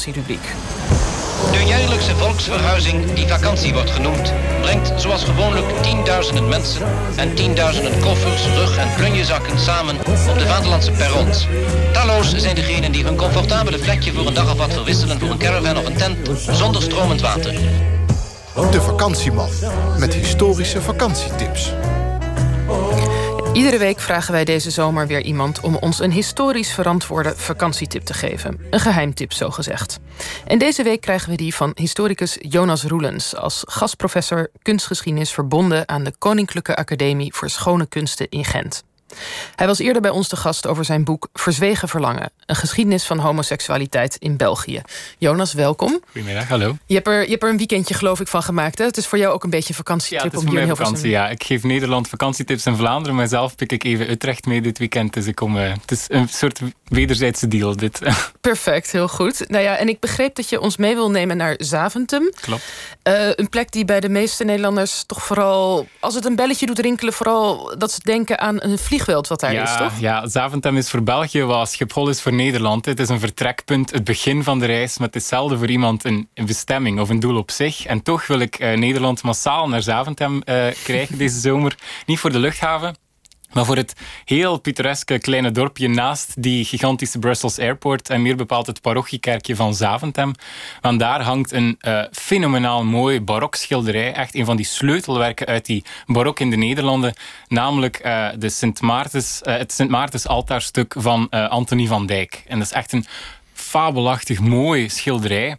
vakantierubriek. De jaarlijkse volksverhuizing, die vakantie wordt genoemd, brengt zoals gewoonlijk tienduizenden mensen en tienduizenden koffers, rug- en plunjezakken samen op de vaderlandse perrons. Talloos zijn degenen die hun comfortabele vlekje voor een dag of wat verwisselen voor een caravan of een tent zonder stromend water. De vakantieman met historische vakantietips. Iedere week vragen wij deze zomer weer iemand om ons een historisch verantwoorde vakantietip te geven. Een geheimtip, zo gezegd. En deze week krijgen we die van historicus Jonas Roelens als gastprofessor kunstgeschiedenis verbonden aan de Koninklijke Academie voor Schone Kunsten in Gent. Hij was eerder bij ons te gast over zijn boek Verzwegen Verlangen. Een geschiedenis van homoseksualiteit in België. Jonas, welkom. Goedemiddag, hallo. Je hebt er, je hebt er een weekendje geloof ik van gemaakt. Hè? Het is voor jou ook een beetje vakantietrip. Ja, het is om hier in vakantie, ja. Ik geef Nederland vakantietips in Vlaanderen, maar zelf pik ik even Utrecht mee dit weekend. Dus ik kom, uh, het is een soort wederzijdse deal, dit. Perfect, heel goed. Nou ja, en ik begreep dat je ons mee wil nemen naar Zaventem. Klopt. Uh, een plek die bij de meeste Nederlanders toch vooral, als het een belletje doet rinkelen, vooral dat ze denken aan een vliegveld wat daar ja, is, toch? Ja, Zaventem is voor België wat Schiphol is voor Nederland. Het is een vertrekpunt, het begin van de reis, met hetzelfde voor iemand een, een bestemming of een doel op zich. En toch wil ik uh, Nederland massaal naar Zaventem uh, krijgen deze zomer. Niet voor de luchthaven, maar voor het heel pittoreske kleine dorpje naast die gigantische Brussels Airport en meer bepaald het parochiekerkje van Zaventem. Want daar hangt een uh, fenomenaal mooi barok schilderij. Echt een van die sleutelwerken uit die barok in de Nederlanden. Namelijk uh, de Sint Maartens, uh, het Sint Maartens altaarstuk van Anthony van Dijk. En dat is echt een fabelachtig mooi schilderij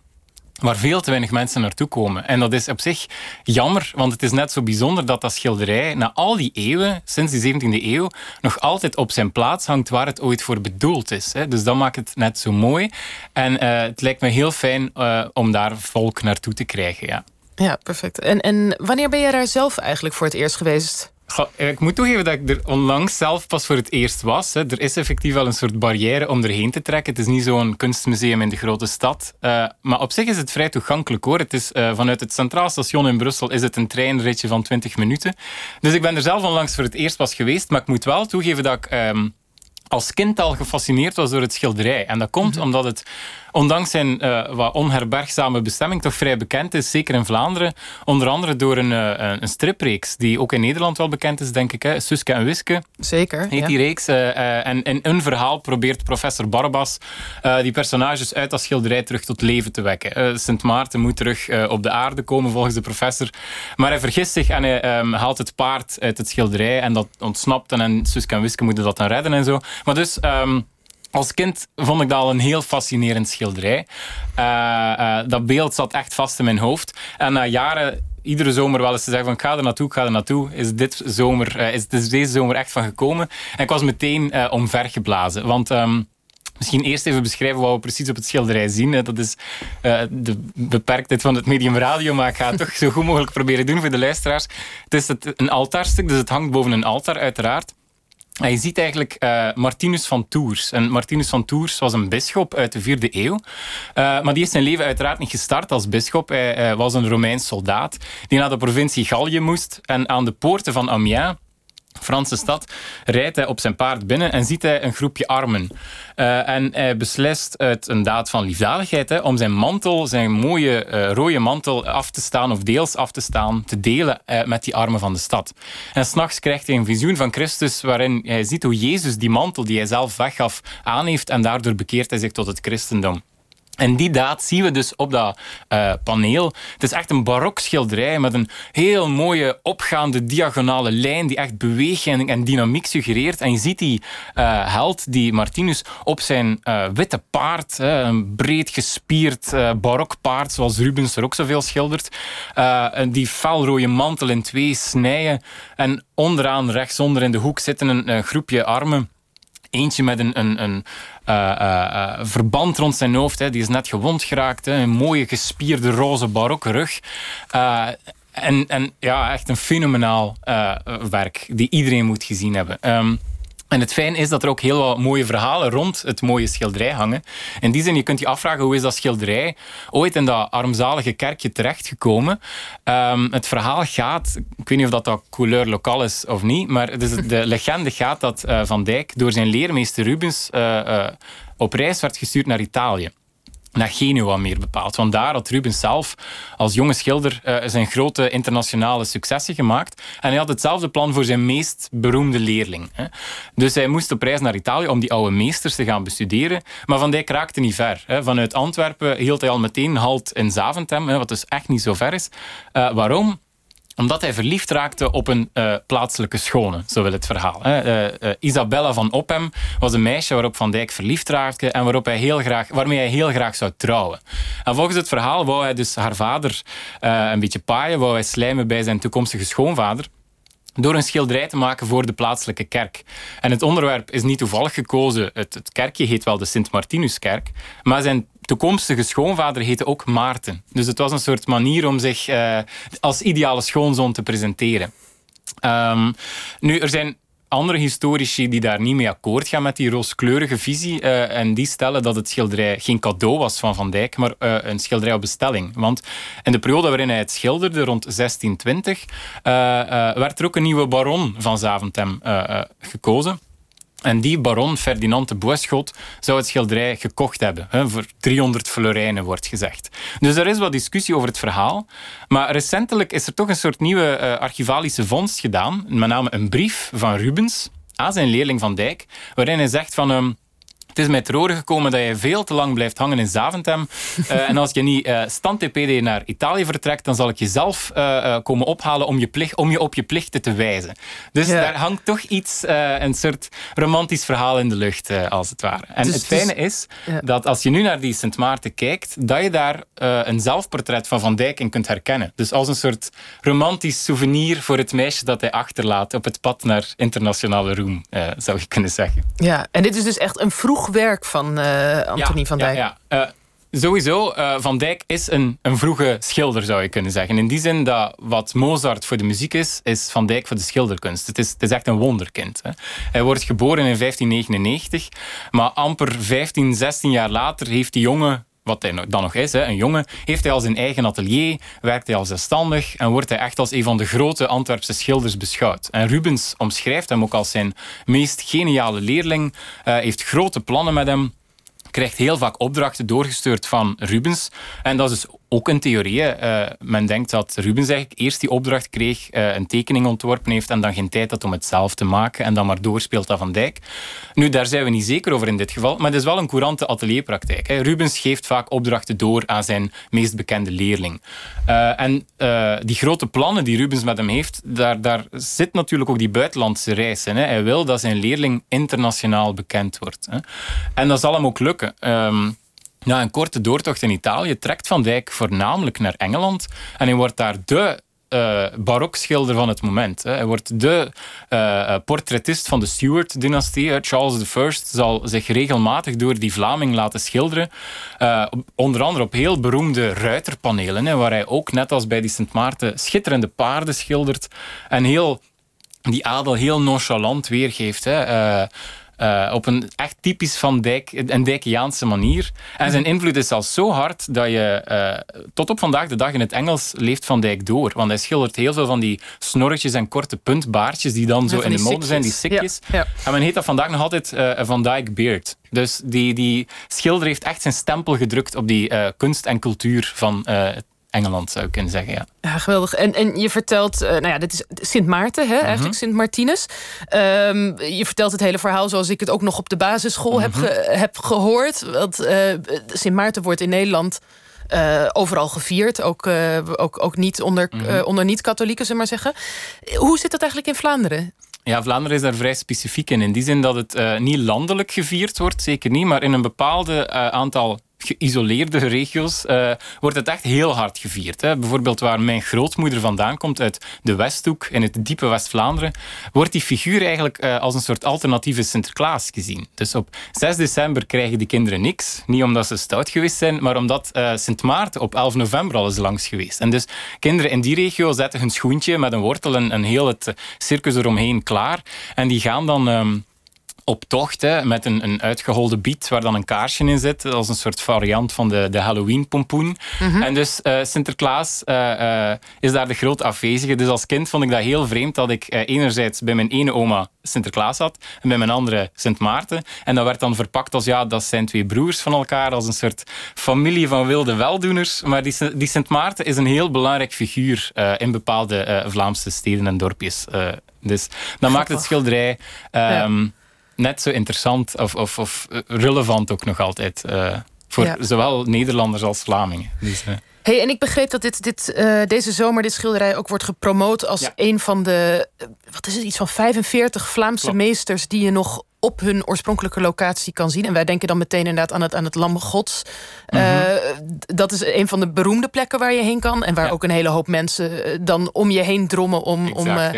waar veel te weinig mensen naartoe komen. En dat is op zich jammer, want het is net zo bijzonder dat dat schilderij na al die eeuwen, sinds die 17e eeuw, nog altijd op zijn plaats hangt waar het ooit voor bedoeld is. Dus dat maakt het net zo mooi. En uh, het lijkt me heel fijn uh, om daar volk naartoe te krijgen. Ja, ja perfect. En, en wanneer ben je daar zelf eigenlijk voor het eerst geweest? Ik moet toegeven dat ik er onlangs zelf pas voor het eerst was. Hè. Er is effectief wel een soort barrière om erheen te trekken. Het is niet zo'n kunstmuseum in de grote stad. Uh, maar op zich is het vrij toegankelijk hoor. Het is, uh, vanuit het Centraal Station in Brussel is het een treinritje van 20 minuten. Dus ik ben er zelf onlangs voor het eerst pas geweest. Maar ik moet wel toegeven dat ik um, als kind al gefascineerd was door het schilderij. En dat komt mm -hmm. omdat het ondanks zijn uh, wat onherbergzame bestemming toch vrij bekend is, zeker in Vlaanderen. Onder andere door een, uh, een stripreeks die ook in Nederland wel bekend is, denk ik. Hè? Suske en Wiske. Zeker. Heet ja. die reeks. Uh, en in een verhaal probeert professor Barbas die personages uit dat schilderij terug tot leven te wekken. Sint Maarten moet terug op de aarde komen, volgens de professor. Maar hij vergist zich en hij um, haalt het paard uit het schilderij en dat ontsnapt. En, en Suske en Wiske moeten dat dan redden en zo. Maar dus... Um, als kind vond ik dat al een heel fascinerend schilderij. Uh, uh, dat beeld zat echt vast in mijn hoofd. En na jaren iedere zomer wel eens te zeggen van ik ga er naartoe, ik ga er naartoe, is, dit zomer, uh, is, deze zomer echt van gekomen. En ik was meteen omvergeblazen. Want... Um, Misschien eerst even beschrijven wat we precies op het schilderij zien. Dat is de beperktheid van het medium radio, maar ik ga het toch zo goed mogelijk proberen doen voor de luisteraars. Het is het, een altaarstuk, dus het hangt boven een altaar uiteraard. Je ziet eigenlijk uh, Martinus van Tours. En Martinus van Tours was een bisschop uit de 4e eeuw. Uh, maar die is zijn leven uiteraard niet gestart als bisschop. Hij uh, was een Romeins soldaat die naar de provincie Gallië moest. En aan de poorten van Amiens Franse stad, rijdt hij op zijn paard binnen en ziet hij een groepje armen. Uh, en hij beslist uit een daad van liefdadigheid hè, om zijn mantel, zijn mooie uh, rode mantel af te staan, of deels af te staan, te delen uh, met die armen van de stad. En s'nachts krijgt hij een visioen van Christus waarin hij ziet hoe Jezus die mantel die hij zelf weggaf aan heeft en daardoor bekeert hij zich tot het christendom. En die daad zien we dus op dat uh, paneel. Het is echt een barok schilderij met een heel mooie opgaande diagonale lijn die echt beweging en, dynamiek suggereert. En je ziet die uh, held, die Martinus, op zijn uh, witte paard, een breed gespierd barok paard, zoals Rubens er ook zoveel schildert. die felrode mantel in twee snijden. En onderaan, rechtsonder in de hoek, zitten een groepje armen. Eentje met een, een, een uh, uh, verband rond zijn hoofd. Hè. Die is net gewond geraakt. Hè. Een mooie gespierde roze barokke rug. En, en ja, echt een fenomenaal werk die iedereen moet gezien hebben. Um, en het fijn is dat er ook heel wat mooie verhalen rond het mooie schilderij hangen. In die zin, je kunt je afvragen hoe is dat schilderij ooit in dat armzalige kerkje terechtgekomen. Um, het verhaal gaat, ik weet niet of dat, dat couleur lokaal is of niet, maar dus de legende gaat dat uh, Van Dijk door zijn leermeester Rubens uh, uh, op reis werd gestuurd naar Italië. Naar Genua meer bepaald. Want daar had Rubens zelf als jonge schilder uh, zijn grote internationale successen gemaakt. En hij had hetzelfde plan voor zijn meest beroemde leerling. Hè. Dus hij moest op reis naar Italië om die oude meesters te gaan bestuderen. Maar Van Dijk raakte niet ver. Hè. Vanuit Antwerpen hield hij al meteen halt in Zaventem, hè, wat dus echt niet zo ver is. Uh, waarom? Omdat hij verliefd raakte op een uh, plaatselijke schone, zo wil het verhaal. Uh, uh, Isabella van Oppem was een meisje waarop Van Dijk verliefd raakte en waarop hij heel graag, waarmee hij heel graag zou trouwen. En volgens het verhaal wou hij dus haar vader een beetje paaien, wou hij slijmen bij zijn toekomstige schoonvader door een schilderij te maken voor de plaatselijke kerk. En het onderwerp is niet toevallig gekozen. Het, kerkje heet wel de Sint-Martinuskerk, maar zijn toekomstige schoonvader heette ook Maarten. Dus het was een soort manier om zich uh, als ideale schoonzoon te presenteren. Um, nu, er zijn andere historici die daar niet mee akkoord gaan met die rooskleurige visie. Uh, en die stellen dat het schilderij geen cadeau was van Van Dijk, maar uh, een schilderij op bestelling. Want in de periode waarin hij het schilderde, rond 1620, werd er ook een nieuwe baron van Zaventem gekozen. En die baron, Ferdinand de Boeschot, zou het schilderij gekocht hebben. Hè, voor 300 florijnen, wordt gezegd. Dus er is wat discussie over het verhaal. Maar recentelijk is er toch een soort nieuwe uh, archivalische vondst gedaan. Met name een brief van Rubens aan zijn leerling Van Dijk. Waarin hij zegt van... Um, het is mij te oren gekomen dat je veel te lang blijft hangen in Zaventem. Uh, en als je niet uh, stand TPD naar Italië vertrekt, dan zal ik je zelf uh, komen ophalen om je, plicht, om je op je plichten te wijzen. Dus daar hangt toch iets, een soort romantisch verhaal in de lucht, als het ware. En dus, het fijne dus, is dat als je nu naar die Sint Maarten kijkt, dat je daar een zelfportret van Van Dijk in kunt herkennen. Dus als een soort romantisch souvenir voor het meisje dat hij achterlaat op het pad naar internationale roem, zou je kunnen zeggen. Ja, en dit is dus echt een vroeg werk van uh, Antonie van Dijk. Ja, ja. Uh, sowieso, uh, Van Dijk is een, een vroege schilder, zou je kunnen zeggen. In die zin dat wat Mozart voor de muziek is, is Van Dijk voor de schilderkunst. Het is, het is echt een wonderkind. Hè. Hij wordt geboren in 1599, maar amper 15, 16 jaar later heeft die jongen wat hij dan nog is, een jongen, heeft hij al zijn eigen atelier, werkt hij al zelfstandig en wordt hij echt als een van de grote Antwerpse schilders beschouwd. En Rubens omschrijft hem ook als zijn meest geniale leerling, uh, heeft grote plannen met hem, krijgt heel vaak opdrachten doorgestuurd van Rubens. En dat is ook een theorie. Uh, men denkt dat Rubens eigenlijk eerst die opdracht kreeg, uh, een tekening ontworpen heeft en dan geen tijd had om het zelf te maken en dan maar doorspeelt aan Van Dijk. Nu, daar zijn we niet zeker over in dit geval, maar het is wel een courante atelierpraktijk. Hè. Rubens geeft vaak opdrachten door aan zijn meest bekende leerling. Uh, en die grote plannen die Rubens met hem heeft, daar, daar zit natuurlijk ook die buitenlandse reis in. Hè. Hij wil dat zijn leerling internationaal bekend wordt. Hè. En dat zal hem ook lukken. Um, na een korte doortocht in Italië trekt Van Dijk voornamelijk naar Engeland. En hij wordt daar de uh, barokschilder van het moment. Hij wordt de uh, portretist van de Stuart-dynastie. Charles I zal zich regelmatig door die Vlaming laten schilderen. Onder andere op heel beroemde ruiterpanelen, hè, waar hij ook, net als bij die Sint Maarten, schitterende paarden schildert. En heel die adel heel nonchalant weergeeft. Hè. Op een echt typisch van Dijk, een Dijkiaanse manier. En zijn invloed is al zo hard dat je uh, tot op vandaag de dag in het Engels leeft Van Dijk door. Want hij schildert heel veel van die snorretjes en korte puntbaardjes die dan zo in de mode zijn, die sikjes. Ja, En men heet dat vandaag nog altijd uh, Van Dijk Beard. Dus die, die schilder heeft echt zijn stempel gedrukt op die kunst en cultuur van het Engeland zou ik kunnen zeggen. Ja, ja geweldig. En, en je vertelt, uh, nou ja, dit is Sint Maarten, hè, eigenlijk mhm. Sint Martinus. Um, je vertelt het hele verhaal zoals ik het ook nog op de basisschool heb, mhm. heb gehoord. Want uh, Sint Maarten wordt in Nederland. Uh, overal gevierd, ook, ook, ook niet onder, mm onder niet-katholieken, zullen maar zeggen. Hoe zit dat eigenlijk in Vlaanderen? Ja, Vlaanderen is daar vrij specifiek in. In die zin dat het niet landelijk gevierd wordt, zeker niet, maar in een bepaalde aantal geïsoleerde regio's uh, wordt het echt heel hard gevierd. Hè. Bijvoorbeeld waar mijn grootmoeder vandaan komt, uit de Westhoek, in het diepe West-Vlaanderen, wordt die figuur eigenlijk uh, als een soort alternatieve Sinterklaas gezien. Dus op 6 december krijgen die kinderen niks. Niet omdat ze stout geweest zijn, maar omdat uh, Sint Maarten op 11 november al is langs geweest. En dus kinderen in die regio zetten hun schoentje met een wortel en, en heel het circus eromheen klaar. En die gaan dan... Um, op tocht hè, met een, een uitgeholde biet waar dan een kaarsje in zit. Als een soort variant van de, de Halloween-pompoen. Mhm. En dus uh, Sinterklaas uh, is daar de groot afwezige. Dus als kind vond ik dat heel vreemd dat ik enerzijds bij mijn ene oma Sinterklaas had en bij mijn andere Sint Maarten. En dat werd dan verpakt als ja, dat zijn twee broers van elkaar, als een soort familie van wilde weldoeners. Maar die, die Sint Maarten is een heel belangrijk figuur in bepaalde Vlaamse steden en dorpjes. dus dat maakt het schilderij. Ehm, net zo interessant of, of, of relevant ook nog altijd. Uh, voor zowel Nederlanders als Vlamingen. Dus, uh. Hey, en ik begreep dat dit, dit, uh, deze zomer dit schilderij ook wordt gepromoot als een van de, wat is het, iets van 45 Vlaamse meesters die je nog op hun oorspronkelijke locatie kan zien. En wij denken dan meteen inderdaad aan het, aan het Lam Gods. Eh, dat is een van de beroemde plekken waar je heen kan. En waar ook een hele hoop mensen eh, dan om je heen drommen om, om uh,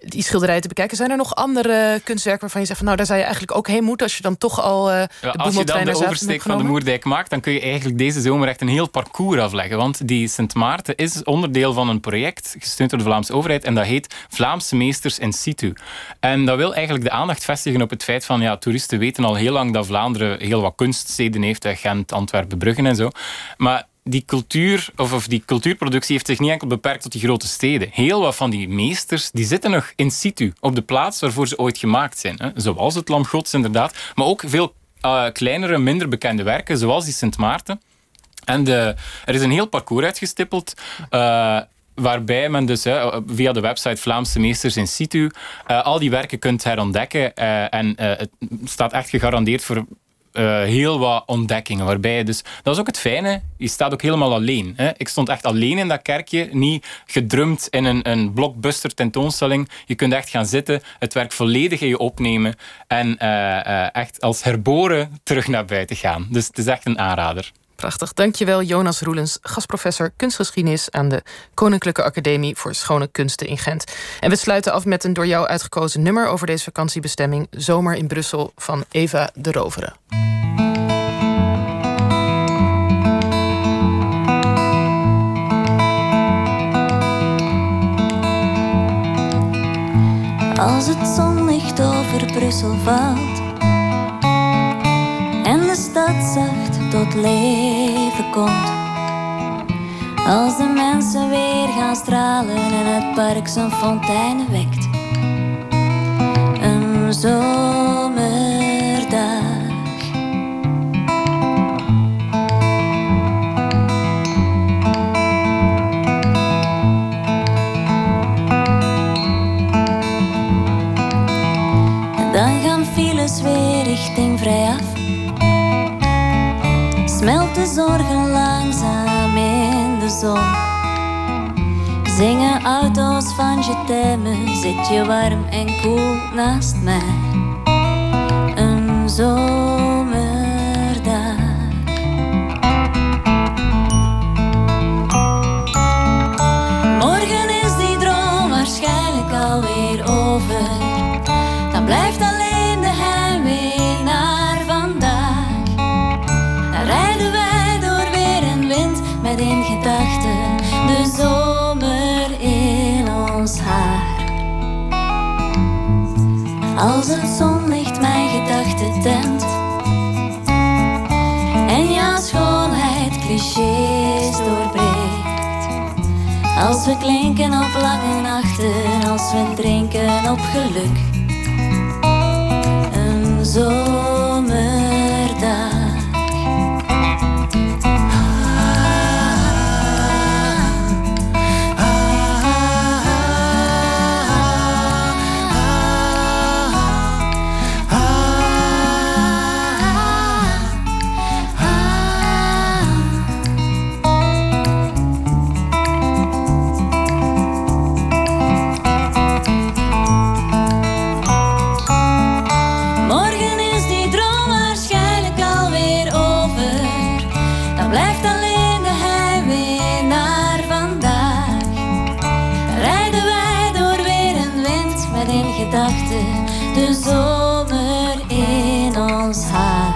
die schilderijen te bekijken. Zijn er nog andere kunstwerken waarvan je zegt van nou daar zou je eigenlijk ook heen moeten als je dan toch al uh, de Als je dan de oversteek van de Moerdijk maakt, dan kun je eigenlijk deze zomer echt een heel parcours afleggen. Want die Sint Maarten is onderdeel van een project gesteund door de Vlaamse overheid en dat heet Vlaamse Meesters in Situ. En dat wil eigenlijk de aandacht vestigen op het feit van ja, toeristen weten al heel lang dat Vlaanderen heel wat kunststeden heeft, Gent, Antwerpen, Bruggen en zo. Maar die cultuur of, of, die cultuurproductie heeft zich niet enkel beperkt tot die grote steden. Heel wat van die meesters die zitten nog in situ, op de plaats waarvoor ze ooit gemaakt zijn. Hè. Zoals het Lam Gods inderdaad, maar ook veel uh, kleinere, minder bekende werken, zoals die Sint Maarten. En de, er is een heel parcours uitgestippeld. Uh, waarbij men dus via de website Vlaamse Meesters in Situ uh, al die werken kunt herontdekken. Uh, en uh, het staat echt gegarandeerd voor heel wat ontdekkingen. Waarbij dus, dat is ook het fijne, je staat ook helemaal alleen. Hè. Ik stond echt alleen in dat kerkje, niet gedrumd in een, een blockbuster tentoonstelling. Je kunt echt gaan zitten, het werk volledig in je opnemen en echt als herboren terug naar buiten gaan. Dus het is echt een aanrader. Prachtig. Dankjewel Jonas Roelens, gastprofessor kunstgeschiedenis aan de Koninklijke Academie voor Schone Kunsten in Gent. En we sluiten af met een door jou uitgekozen nummer over deze vakantiebestemming Zomer in Brussel van Eva de Rovere. Als het zonlicht over Brussel valt en de stad zacht leven komt. Als de mensen weer gaan stralen en het park zijn fonteinen wekt. Een zomerdag. En dan gaan files weer richting vrijaf smelt de zorgen langzaam in de zon. Zingen auto's van je temmen, zit je warm en koel naast mij. Een zomerdag. Als het zonlicht mijn gedachten tent en jouw schoonheid clichés doorbreekt. Als we klinken op lange nachten, als we drinken op geluk. Een zomerdag. de zomer in ons haar.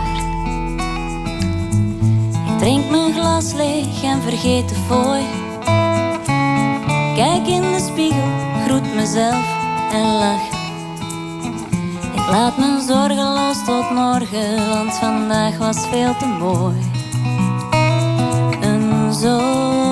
Ik drink mijn glas leeg en vergeet de fooi. Kijk in de spiegel, groet mezelf en lach. Ik laat mijn zorgen los tot morgen, want vandaag was veel te mooi. Een zomer.